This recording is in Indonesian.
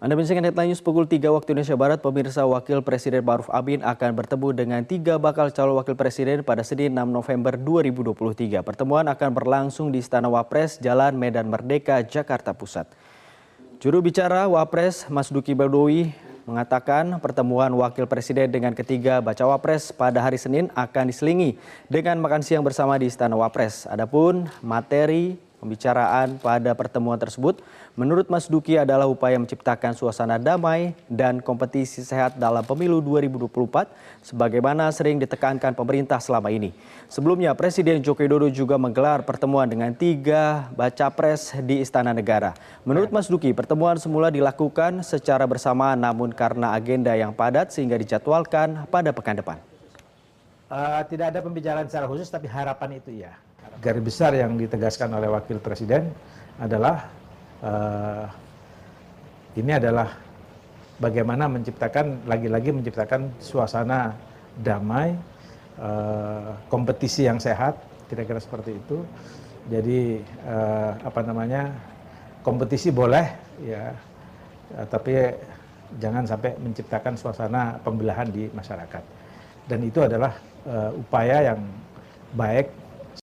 Anda menyaksikan headline news pukul 3 waktu Indonesia Barat, pemirsa Wakil Presiden Maruf Amin akan bertemu dengan tiga bakal calon wakil presiden pada Senin 6 November 2023. Pertemuan akan berlangsung di Istana Wapres, Jalan Medan Merdeka, Jakarta Pusat. Juru bicara Wapres, Mas Duki Badowi, mengatakan pertemuan wakil presiden dengan ketiga bacawa pres pada hari Senin akan diselingi dengan makan siang bersama di Istana Wapres. Adapun materi Pembicaraan pada pertemuan tersebut menurut Mas Duki adalah upaya menciptakan suasana damai dan kompetisi sehat dalam pemilu 2024 sebagaimana sering ditekankan pemerintah selama ini. Sebelumnya Presiden Joko Widodo juga menggelar pertemuan dengan tiga baca pres di Istana Negara. Menurut Mas Duki, pertemuan semula dilakukan secara bersamaan namun karena agenda yang padat sehingga dijadwalkan pada pekan depan. Uh, tidak ada pembicaraan secara khusus tapi harapan itu ya garis besar yang ditegaskan oleh Wakil Presiden adalah uh, ini adalah bagaimana menciptakan lagi-lagi menciptakan suasana damai, uh, kompetisi yang sehat, kira-kira seperti itu. Jadi uh, apa namanya kompetisi boleh ya, tapi jangan sampai menciptakan suasana pembelahan di masyarakat. Dan itu adalah uh, upaya yang baik